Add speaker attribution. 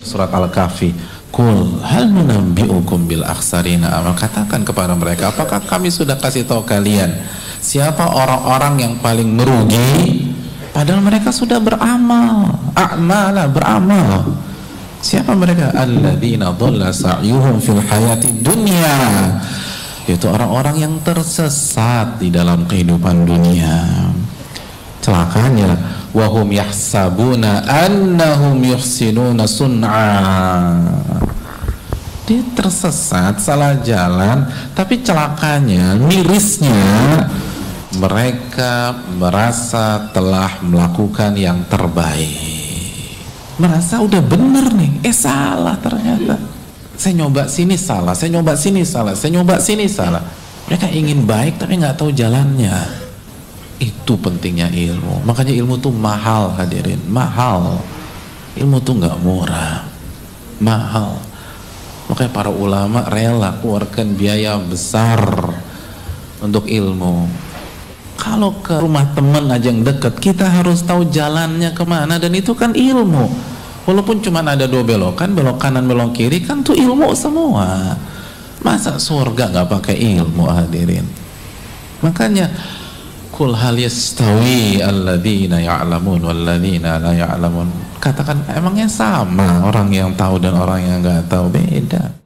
Speaker 1: Surat Al-Kahfi. Kul hal nunabbi'ukum bil akhsarina amal. Katakan kepada mereka, apakah kami sudah kasih tahu kalian siapa orang-orang yang paling merugi? Padahal mereka sudah beramal. A'mala, beramal. Siapa mereka? Alladzina dhalla sa'yuhum fil hayati dunya. Itu orang-orang yang tersesat di dalam kehidupan dunia. Celakanya wahum yahsabuna annahum yuhsinuna sun'a. Dia tersesat, salah jalan, tapi celakanya, mirisnya mereka merasa telah melakukan yang terbaik. Merasa udah bener nih, eh salah ternyata. Saya nyoba sini salah, saya nyoba sini salah, saya nyoba sini salah. Mereka ingin baik tapi nggak tahu jalannya. Itu pentingnya ilmu. Makanya ilmu tuh mahal hadirin, mahal. Ilmu tuh nggak murah, mahal. Makanya para ulama rela keluarkan biaya besar untuk ilmu. Kalau ke rumah teman aja yang deket kita harus tahu jalannya ke mana. Dan itu kan ilmu. Walaupun cuma ada dua belokan belok kanan belok kiri kan tuh ilmu semua. Masa surga nggak pakai ilmu hadirin? Makanya kul hal yastawi alladzina ya'lamun walladzina la ya'lamun. Katakan emangnya sama orang yang tahu dan orang yang nggak tahu? Beda